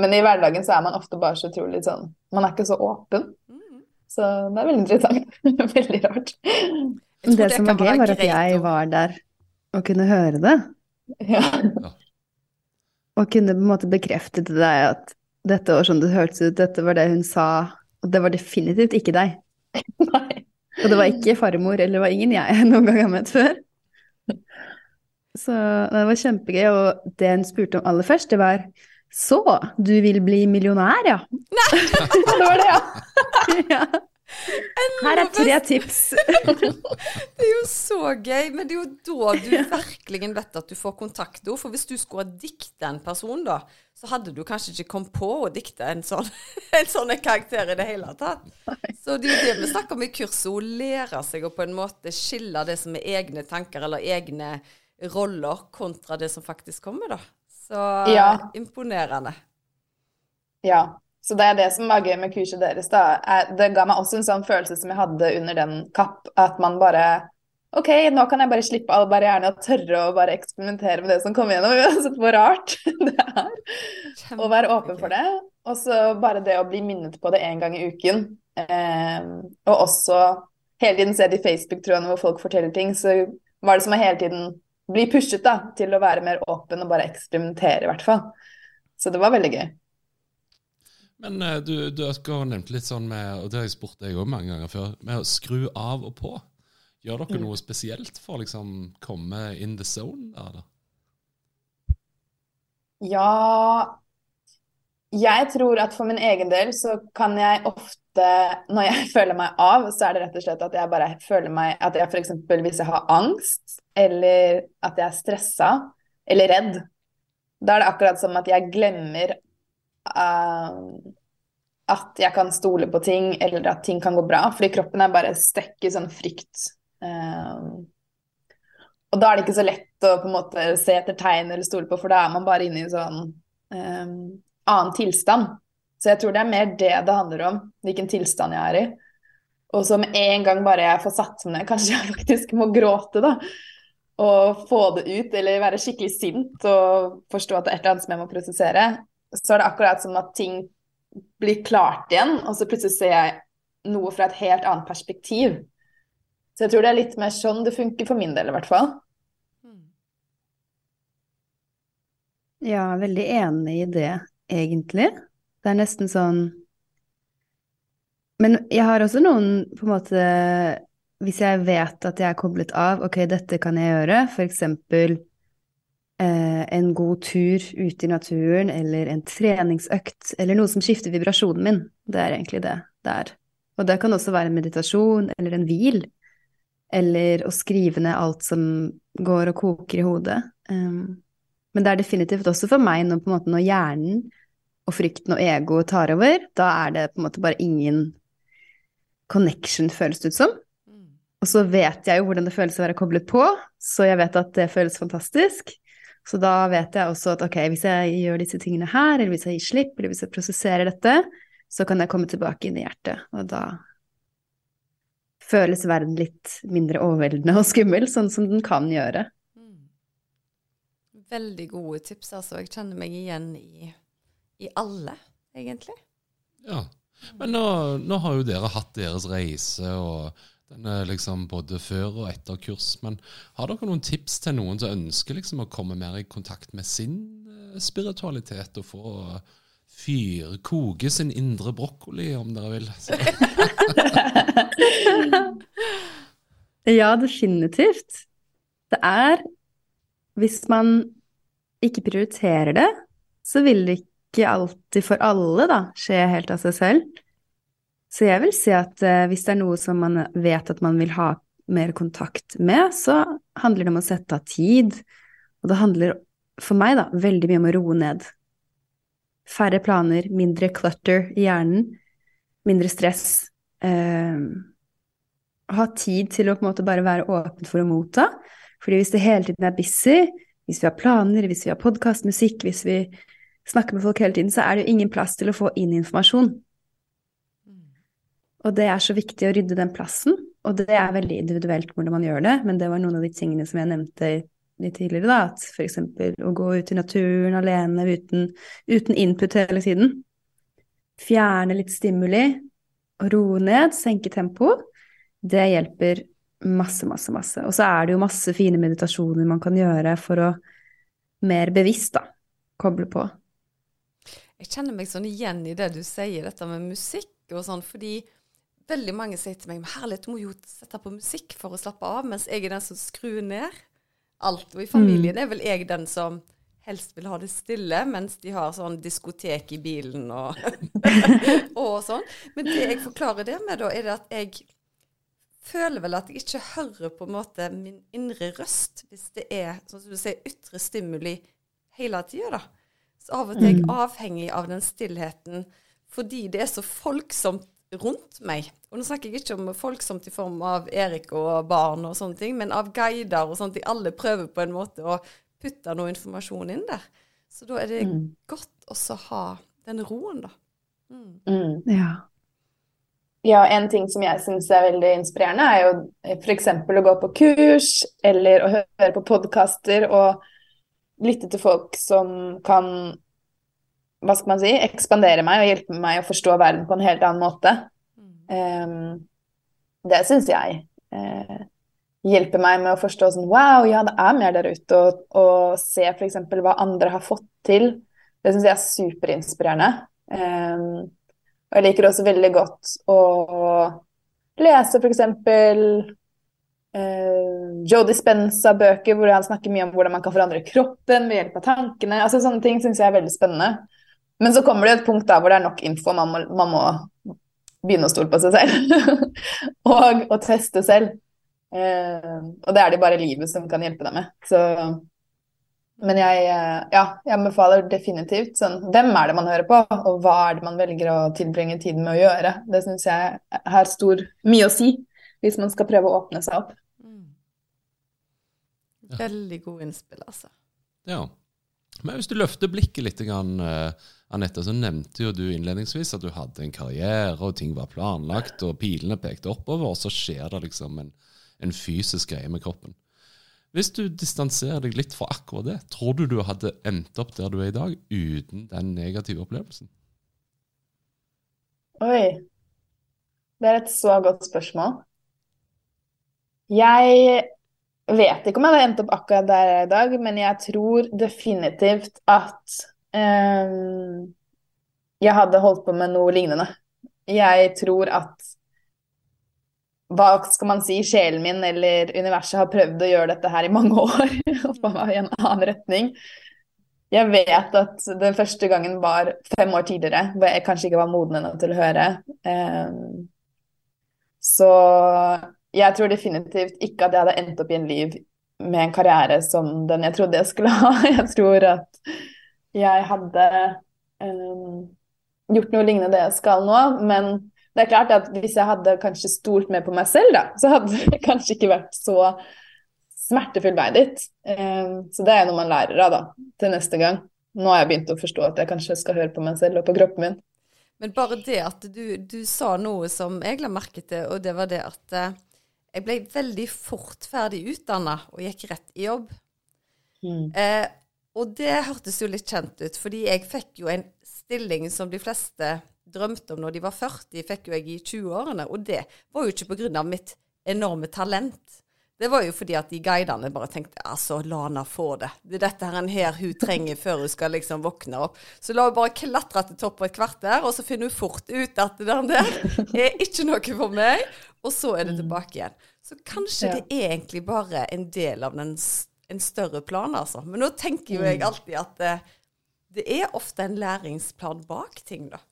men i hverdagen så er man ofte bare så utrolig sånn Man er ikke så åpen. Mm. Så det er veldig interessant. veldig rart. Det, Det som var gøy, var at jeg var der og kunne høre det. Ja. Og kunne på en måte bekrefte til deg at dette var sånn det hørtes ut, dette var det hun sa, Og det var definitivt ikke deg. Nei. Og det var ikke farmor, eller det var ingen jeg noen gang har møtt før. Så det var kjempegøy, og det hun spurte om aller først, det var Så, du vil bli millionær, ja? Nei! Det var det, ja. ja. Her er tre tips. Det er jo så gøy, men det er jo da du virkelig vet at du får kontaktord. For hvis du skulle ha dikta en person, da, så hadde du kanskje ikke kommet på å dikte en sånn, en sånn karakter i det hele tatt. Så det er jo det vi snakker om i kurset, å lære seg å på en måte skille det som er egne tanker eller egne roller, kontra det som faktisk kommer, da. Så Ja. imponerende. Ja. Så det er det som var gøy med kurset deres, da. Det ga meg også en sånn følelse som jeg hadde under den kapp, at man bare OK, nå kan jeg bare slippe alle barrierene og tørre å bare eksperimentere med det som kommer gjennom. Uansett hvor rart det er. Og være åpen for det. Og så bare det å bli minnet på det én gang i uken. Eh, og også hele tiden se de Facebook-trådene hvor folk forteller ting, så var det som å hele tiden bli pushet da, til å være mer åpen og bare eksperimentere, i hvert fall. Så det var veldig gøy. Men eh, du, du har nevnt litt sånn med, og det har jeg spurt deg òg mange ganger før, med å skru av og på. Gjør dere noe spesielt for å liksom komme in the zone der, da? Ja Jeg tror at for min egen del så kan jeg ofte, når jeg føler meg av, så er det rett og slett at jeg bare føler meg At jeg f.eks. hvis jeg har angst, eller at jeg er stressa, eller redd, da er det akkurat som at jeg glemmer eh, at jeg kan stole på ting, eller at ting kan gå bra. Fordi kroppen er bare stuck i sånn frykt. Uh, og da er det ikke så lett å på en måte se etter tegn eller stole på, for da er man bare inne i en sånn eh, annen tilstand. Så jeg tror det er mer det det handler om, hvilken tilstand jeg er i. Og så med en gang bare jeg får satt meg ned, kanskje jeg faktisk må gråte, da. Og få det ut, eller være skikkelig sint og forstå at det er et eller annet som jeg må prosessere. Så er det akkurat som at ting blir klart igjen, og så plutselig ser jeg noe fra et helt annet perspektiv. Så jeg tror det er litt mer sånn det funker for min del, i hvert fall. Ja, veldig enig i det, egentlig. Det er nesten sånn Men jeg har også noen, på en måte Hvis jeg vet at jeg er koblet av, ok, dette kan jeg gjøre, for eksempel en god tur ute i naturen, eller en treningsøkt, eller noe som skifter vibrasjonen min. Det er egentlig det det er. Og det kan også være en meditasjon, eller en hvil, eller å skrive ned alt som går og koker i hodet. Men det er definitivt også for meg når, måte, når hjernen og frykten og egoet tar over, da er det på en måte bare ingen connection, føles det ut som. Og så vet jeg jo hvordan det føles å være koblet på, så jeg vet at det føles fantastisk. Så da vet jeg også at ok, hvis jeg gjør disse tingene her, eller hvis jeg gir slipp, eller hvis jeg prosesserer dette, så kan jeg komme tilbake inn i hjertet, og da føles verden litt mindre overveldende og skummel, sånn som den kan gjøre. Veldig gode tips, altså. Jeg kjenner meg igjen i, i alle, egentlig. Ja. Men nå, nå har jo dere hatt deres reise, og den er liksom både før og etter kurs. Men har dere noen tips til noen som ønsker liksom å komme mer i kontakt med sin eh, spiritualitet, og få fyr, koke sin indre brokkoli, om dere vil? Ja, definitivt. Det er Hvis man ikke prioriterer det, så vil det ikke alltid for alle da, skje helt av seg selv. Så jeg vil si at eh, hvis det er noe som man vet at man vil ha mer kontakt med, så handler det om å sette av tid. Og det handler for meg da veldig mye om å roe ned. Færre planer, mindre clutter i hjernen, mindre stress. Eh, ha tid til å på en måte bare være åpen for å motta. Fordi hvis det hele tiden er busy, hvis vi har planer, hvis vi har podkast, musikk, hvis vi snakker med folk hele tiden, så er det jo ingen plass til å få inn informasjon. Og det er så viktig å rydde den plassen, og det er veldig individuelt hvordan man gjør det, men det var noen av de tingene som jeg nevnte litt tidligere, da, at eksempel å gå ut i naturen alene uten, uten input hele tiden. Fjerne litt stimuli, og roe ned, senke tempo. Det hjelper masse, masse, masse. Og så er det jo masse fine meditasjoner man kan gjøre for å mer bevisst, da, koble på. Jeg kjenner meg sånn igjen i det du sier, dette med musikk og sånn, fordi veldig mange sier til meg herlighet, du må jo sette på musikk for å slappe av, mens jeg er den som skrur ned alt. Og i familien er vel jeg den som helst vil ha det stille, mens de har sånn diskotek i bilen og, og sånn. Men det jeg forklarer det med, da, er det at jeg føler vel at jeg ikke hører på en måte min indre røst hvis det er sånn som du sier, ytre stimuli hele tida, da. Så av og til er jeg avhengig av den stillheten fordi det er så folksomt rundt meg. Og nå snakker jeg ikke om folksomt i form av Erik og barn og sånne ting, men av guider og sånt. De alle prøver på en måte å putte noe informasjon inn der. Så da er det Mm. godt også å ha den roen, da. Mm. Mm. Ja. Ja, en ting som jeg syns er veldig inspirerende, er jo f.eks. å gå på kurs eller å høre på podkaster og lytte til folk som kan, hva skal man si, ekspandere meg og hjelpe meg å forstå verden på en helt annen måte. Um, det syns jeg Uh, hjelper meg med å forstå sånn Wow, ja, det er mer der ute. Og, og se f.eks. hva andre har fått til. Det syns jeg er superinspirerende. Um, og jeg liker også veldig godt å lese f.eks. Uh, Joe Dispenza-bøker hvor han snakker mye om hvordan man kan forandre kroppen ved hjelp av tankene. altså Sånne ting syns jeg er veldig spennende. Men så kommer det et punkt da hvor det er nok info. Man må, man må begynne å stole på seg selv. og, og teste selv. Eh, og det er det bare livet som kan hjelpe deg med. Så, men jeg, eh, ja, jeg befaler definitivt sånn Hvem er det man hører på, og hva er det man velger å tilbringe tiden med å gjøre? Det syns jeg har stor, mye å si hvis man skal prøve å åpne seg opp. Mm. Veldig gode innspill, altså. Ja. Men hvis du løfter blikket litt, eh, Anette, så nevnte jo du innledningsvis at du hadde en karriere, og ting var planlagt, og pilene pekte oppover, og så skjer det liksom en, en fysisk greie med kroppen. Hvis du distanserer deg litt fra akkurat det, tror du du hadde endt opp der du er i dag, uten den negative opplevelsen? Oi. Det er et så godt spørsmål. Jeg vet ikke om jeg hadde endt opp akkurat der jeg er i dag, men jeg tror definitivt at um, jeg hadde holdt på med noe lignende. Jeg tror at hva skal man si, sjelen min eller universet har prøvd å gjøre dette her i mange år, og på meg i en annen retning. Jeg vet at den første gangen var fem år tidligere, hvor jeg kanskje ikke var moden ennå til å høre. Um, så jeg tror definitivt ikke at jeg hadde endt opp i en liv med en karriere som den jeg trodde jeg skulle ha. Jeg tror at jeg hadde um, gjort noe lignende det jeg skal nå, men det er klart at hvis jeg hadde kanskje stolt mer på meg selv, da, så hadde det kanskje ikke vært så smertefull vei dit. Um, så det er noe man lærer av da, til neste gang. Nå har jeg begynt å forstå at jeg kanskje skal høre på meg selv og på kroppen min. Men bare det at du, du sa noe som jeg la merke til, og det var det at eh, jeg ble veldig fort ferdig utdanna og gikk rett i jobb. Eh, og det hørtes jo litt kjent ut, fordi jeg fikk jo en stilling som de fleste drømte om når de var 40, fikk jo jeg i 20-årene. Og det var jo ikke av mitt enorme talent. Det var jo fordi at de guidene bare tenkte altså, la henne få det. Det er dette her, her hun trenger før hun skal liksom våkne opp. Så la hun bare klatre til topp på et kvarter, og så finner hun fort ut at det der er ikke noe for meg. Og så er det tilbake igjen. Så kanskje Ja. det er egentlig bare en del av den, en større plan, altså. Men nå tenker jo jeg alltid at det, det er ofte en læringsplan bak ting, da.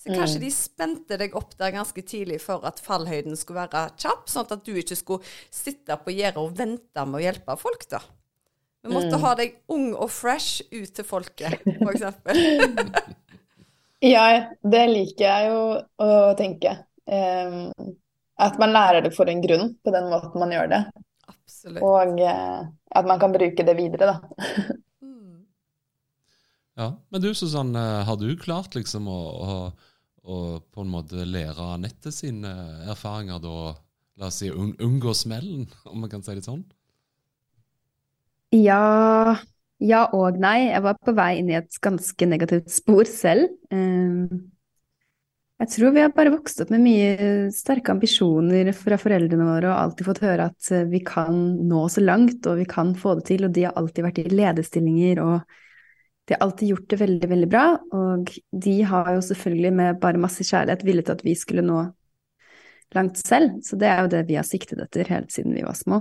Så kanskje de spente deg opp der ganske tidlig for at fallhøyden skulle være kjapp, sånn at du ikke skulle sitte på gjerdet og vente med å hjelpe folk, da. Vi måtte ha deg ung og fresh ut til folket, eksempel. Ja, det liker jeg jo å tenke. Um, at man lærer det for en grunn, på den måten man gjør det. Absolutt. Og uh, at man kan bruke det videre, da. Mm. Ja, Men du Susanne, har du klart liksom å, å, å på en måte lære nettet sine erfaringer da, la oss si, un unngå smellen, om man kan si det sånn? Ja, ja og nei. Jeg var på vei inn i et ganske negativt spor selv. Ehm, Jeg tror vi har bare vokst opp med mye sterke ambisjoner fra foreldrene våre og alltid fått høre at eh, vi kan nå så langt og vi kan få det til, og de har alltid vært i lederstillinger og de har alltid gjort det veldig, veldig bra, og de har jo selvfølgelig med bare masse kjærlighet villet at vi skulle nå langt selv. Så det er jo det vi har siktet etter helt siden vi var små.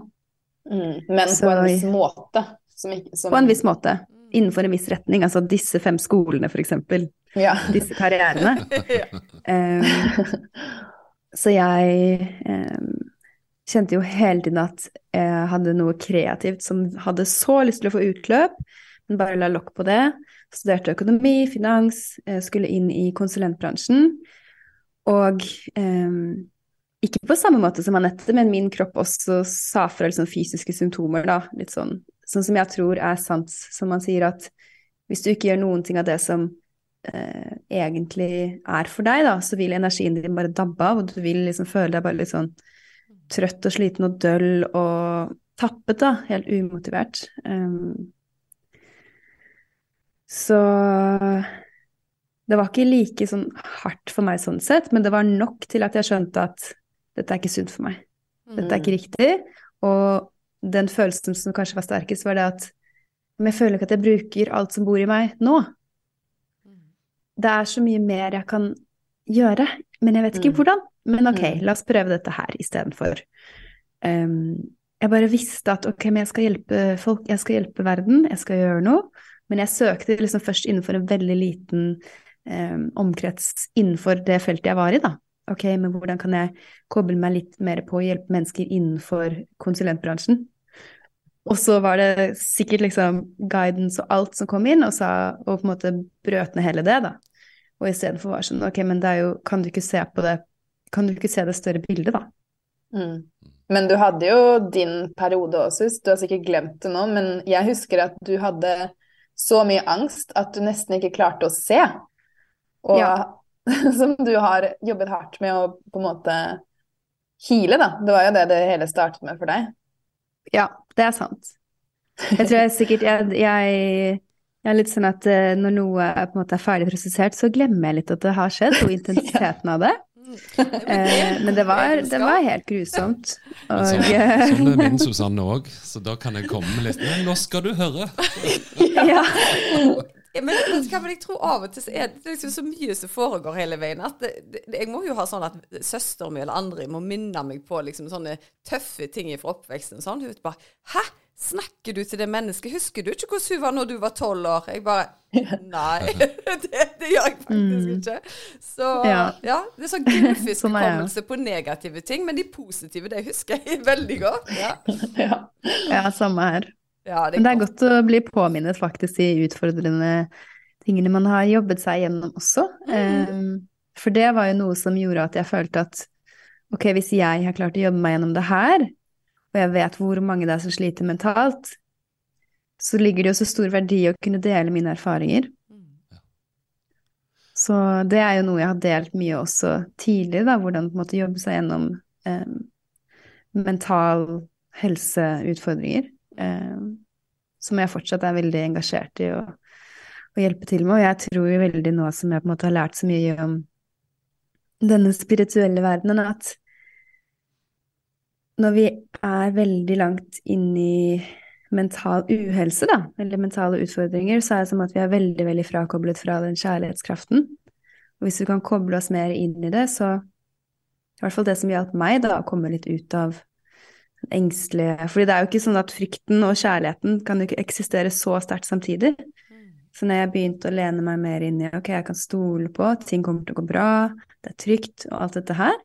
Mm. Men Så på en viss måte. Som ikke, som, På en viss måte. Innenfor en viss retning. Altså disse fem skolene, for eksempel. Ja. Disse karrierene. um, så jeg um, kjente jo hele tiden at jeg hadde noe kreativt som hadde så lyst til å få utløp, bare la lokk på det. Studerte økonomi, finans, eh, skulle inn i konsulentbransjen. Og eh, ikke på samme måte som Anette, men min kropp også sa fra liksom fysiske symptomer, da. Litt sånn, sånn som jeg tror er sant, som man sier at hvis du ikke gjør noen ting av det som eh, egentlig er for deg, da, så vil energien din bare dabbe av, og du vil liksom føle deg bare litt sånn trøtt og sliten og døll og tappet, da. Helt umotivert. Um, så det var ikke like sånn hardt for meg sånn sett, men det var nok til at jeg skjønte at dette er ikke sunt for meg. Dette er ikke riktig. Og den følelsen som kanskje var sterkest, var det at men jeg føler ikke at jeg bruker alt som bor i meg nå. Det er så mye mer jeg kan gjøre, men jeg vet ikke Mm. hvordan. Men ok, Mm. la oss prøve dette her istedenfor. Um, jeg bare visste at ok, men jeg skal hjelpe folk, jeg skal hjelpe verden, jeg skal gjøre noe. Men jeg søkte liksom først innenfor en veldig liten eh, omkrets innenfor det feltet jeg var i, da. Ok, men hvordan kan jeg koble meg litt mer på å hjelpe mennesker innenfor konsulentbransjen? Og så var det sikkert liksom guidance og alt som kom inn, og, sa, og på en måte brøt ned hele det, da. Og istedenfor var sånn, ok, men det er jo, kan du ikke se på det, kan du ikke se det større bildet, da? Mm. Men du hadde jo din periode også, du har sikkert glemt det nå, men jeg husker at du hadde så mye angst at du nesten ikke klarte å se. Og Ja. som du har jobbet hardt med å på en måte heale, da. Det var jo det det hele startet med for deg. Ja, det er sant. Jeg tror jeg sikkert jeg, jeg, jeg er litt sånn at eh, når noe er, på en måte er ferdig prosessert, så glemmer jeg litt at det har skjedd, og intensiteten av det. Eh, men det var, det var helt grusomt. Og Sånn, eh, sånn er min Susanne òg, så da kan jeg komme med litt «Men Nå skal du høre! ja. Ja, Men jeg tror av og til så er det liksom så mye som foregår hele veien. At det, det, jeg må jo ha sånn at søsteren min eller andre må minne meg på liksom sånne tøffe ting fra oppveksten. Sånn. Hun bare 'Hæ? Snakker du til det mennesket? Husker du ikke hvordan hun var når du var tolv år?' Jeg bare Nei, det, det gjør jeg faktisk ikke. Så ja. Ja. det er sånn gullfisk Sånn hukommelse på negative ting, men de positive, det husker jeg veldig godt. Ja, Ja. ja, samme her. ja Men det er godt å bli påminnet faktisk de utfordrende tingene man har jobbet seg gjennom også. Um, for det var jo noe som gjorde at jeg følte at ok, hvis jeg har klart å jobbe meg gjennom det her, og jeg vet hvor mange det er som sliter mentalt, så ligger det jo så stor verdi å kunne dele mine erfaringer. Så det er jo noe jeg har delt mye også tidligere, da, hvordan på en måte jobbe seg gjennom eh, mental helseutfordringer. Eh, som jeg fortsatt er veldig engasjert i å, å hjelpe til med. Og jeg tror jo veldig nå som jeg på en måte har lært så mye om denne spirituelle verdenen, at når vi er veldig langt inn i mental uhelse, da, eller mentale utfordringer, så er det som at vi er veldig, veldig frakoblet fra den kjærlighetskraften. Og hvis vi kan koble oss mer inn i det, så i hvert fall det som hjalp meg, da, å komme litt ut av den engstelige Fordi det er jo ikke sånn at frykten og kjærligheten kan jo ikke eksistere så sterkt samtidig. Så når jeg begynte å lene meg mer inn i ok, jeg kan stole på, ting kommer til å gå bra, det er trygt og alt dette her,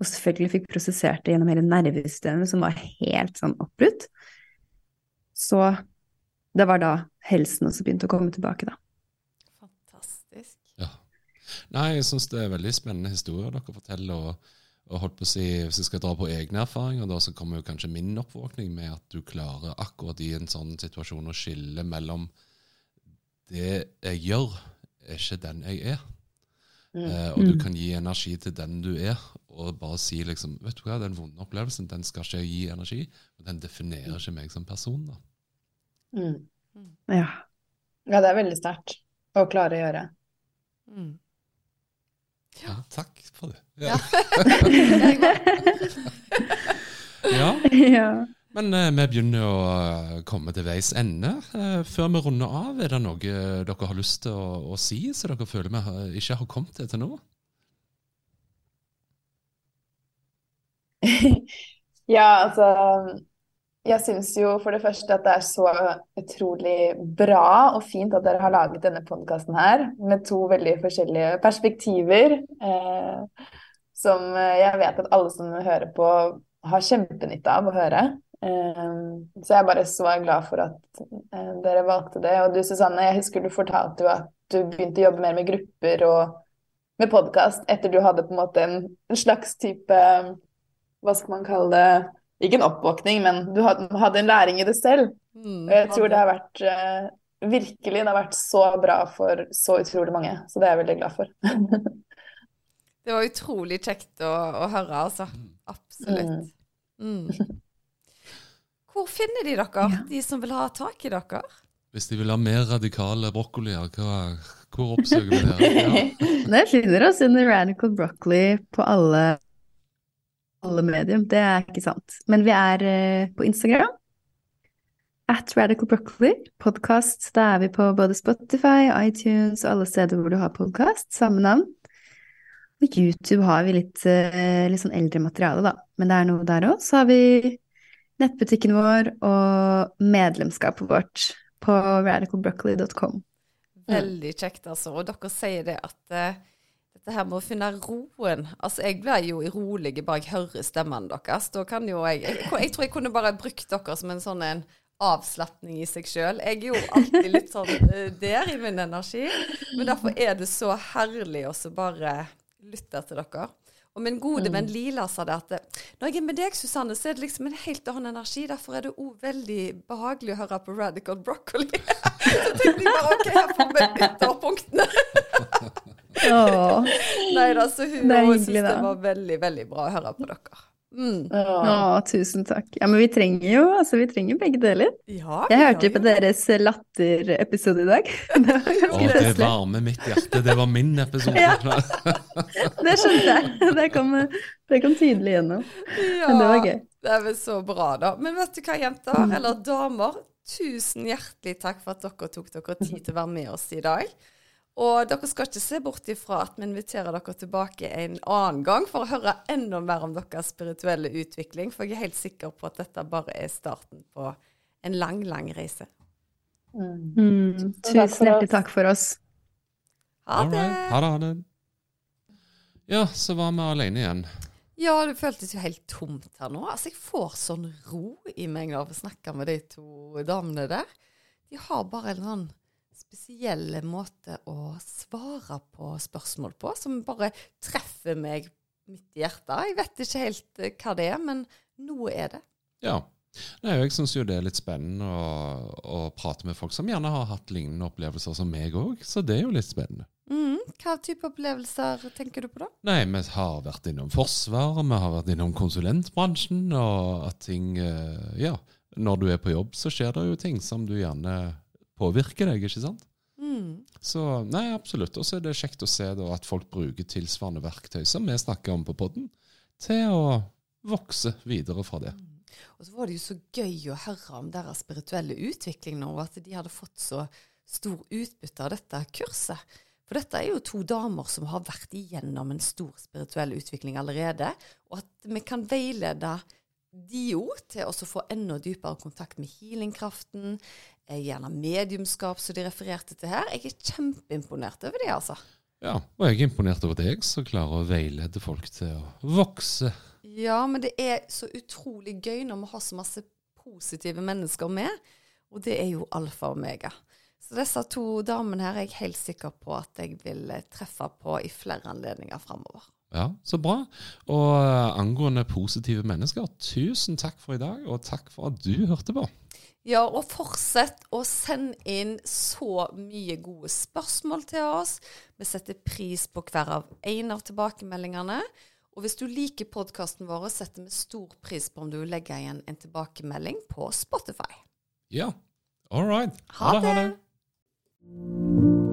og selvfølgelig fikk prosessert det gjennom hele nervesystemet som var helt sånn oppbrutt, så det var da helsen også begynte å komme tilbake, da. Fantastisk. Ja. Nei, jeg syns det er veldig spennende historier dere forteller. og og holdt på å si, Hvis jeg skal dra på egne erfaringer, da, så kommer jo kanskje min oppvåkning med at du klarer akkurat i en sånn situasjon å skille mellom det jeg gjør, er ikke den jeg er. Eh, og du Mm. kan gi energi til den du er, og bare si liksom Vet du hva, den vonde opplevelsen den skal ikke gi energi, og den definerer ikke meg som person. da. Mm. Ja. Ja, det er veldig sterkt å klare å gjøre. Mm. Ja, takk for det. Ja. Ja. ja. Men eh, vi begynner å eh, komme til veis ende. Eh, før vi runder av, er det noe dere har lyst til å, å si, som dere føler vi har, ikke har kommet til til nå? Ja, altså Jeg syns jo for det første at det er så utrolig bra og fint at dere har laget denne podkasten her, med to veldig forskjellige perspektiver. Eh, som jeg vet at alle som hører på, har kjempenytte av å høre. Eh, så jeg bare så glad for at eh, dere valgte det. Og du Susanne, jeg husker du fortalte jo at du begynte å jobbe mer med grupper og med podkast etter du hadde på en måte en slags type hva skal man kalle det, ikke en oppvåkning, men du hadde en læring i det selv. Mm, Og jeg tror det har vært eh, virkelig det har vært så bra for så utrolig mange. Så det er jeg veldig glad for. Det var utrolig kjekt å, å høre, altså. Absolutt. Mm. Hvor finner de dere, Ja. de som vil ha tak i dere? Hvis de vil ha mer radikale brokkolier, hvor oppsøker vi dere? Ja. Dere finner oss under Radical Broccoli på alle, alle medium. Det er ikke sant. Men vi er eh, på Instagram. At Radical Broccoli. Podkast. Da er vi på både Spotify, iTunes og alle steder hvor du har podkast. Samme navn. Og YouTube har vi litt, eh, litt sånn eldre materiale, da. Men det er noe der òg. Så har vi nettbutikken vår og medlemskapet vårt på radicalbroccoli.com. Veldig kjekt, altså. Og dere sier det at uh, dette her med å finne roen Altså, jeg blir jo urolig bare jeg hører stemmene deres. Da kan jo jeg Jeg, jeg tror jeg kunne bare brukt dere som en sånn en avslapning i seg sjøl. Jeg er jo alltid litt sånn uh, der i min energi. Men derfor er det så herlig å bare lytte til dere. Og min gode venn Lila sa det at når jeg er med deg, Susanne, så er det liksom en helt annen energi. Derfor er det òg veldig behagelig å høre på Radical Broccoli. så tenkte jeg bare OK, her får vi ytterpunktene. Nei da, så hun syntes det var veldig, veldig bra å høre på dere. Mm. Ja. Å, tusen takk. Ja, men vi trenger jo altså, vi trenger begge deler. Ja, Jeg hørte ja, på jo deres latterepisode i dag. Det var Å, det varmer mitt hjerte. Det var min episode. Ja. Det skjønte jeg. Det kom, det kom tydelig gjennom. Ja, Men det var gøy. Det er vel så bra, da. Men vet du hva, jenter, eller damer? Tusen hjertelig takk for at dere tok dere tid til å være med oss i dag. Og dere skal ikke se bort ifra at vi inviterer dere tilbake en annen gang for å høre enda mer om deres spirituelle utvikling, for jeg er helt sikker på at dette bare er starten på en lang, lang reise. Mm. Mm, tusen hjertelig takk for oss. Ha det! right. Ha det, ha det. Ja, så var vi alene igjen. Ja, det føltes jo helt tomt her nå. Altså, jeg får sånn ro i meg av å snakke med de to damene der. De har bare en sånn spesiell måte å svare på spørsmål på, som bare treffer meg midt i hjertet. Jeg vet ikke helt eh, hva det er, men noe er det. Ja. Nei, jeg syns jo det er litt spennende å, å prate med folk som gjerne har hatt lignende opplevelser som meg òg, så det er jo litt spennende. Mm, hva type opplevelser tenker du på da? Nei, vi har vært innom Forsvaret, vi har vært innom konsulentbransjen, og at ting eh, Ja, når du er på jobb, så skjer det jo ting som du gjerne påvirker deg, ikke sant? Mm. Så nei, absolutt. Og så er det kjekt å se da at folk bruker tilsvarende verktøy som vi snakker om på podden, til å vokse videre fra det. Og så var det jo så gøy å høre om deres spirituelle utvikling nå, og at de hadde fått så stor utbytte av dette kurset. For dette er jo to damer som har vært igjennom en stor spirituell utvikling allerede, og at vi kan veilede de jo til å få enda dypere kontakt med healingkraften, gjerne mediumskap, som de refererte til her. Jeg er kjempeimponert over det, altså. Ja, og jeg er imponert over deg som klarer å veilede folk til å vokse. Ja, men det er så utrolig gøy når vi har så masse positive mennesker med, og det er jo alfa og omega. Så disse to damene her er jeg helt sikker på at jeg vil eh, treffe på i flere anledninger framover. Ja, så bra. Og eh, angående positive mennesker, tusen takk for i dag, og takk for at du hørte på. Ja, og fortsett å sende inn så mye gode spørsmål til oss. Vi setter pris på hver av en av tilbakemeldingene. Og hvis du liker podkasten vår, setter vi stor pris på om du legger igjen en tilbakemelding på Spotify. Ja, all right. Ha det! Ha det.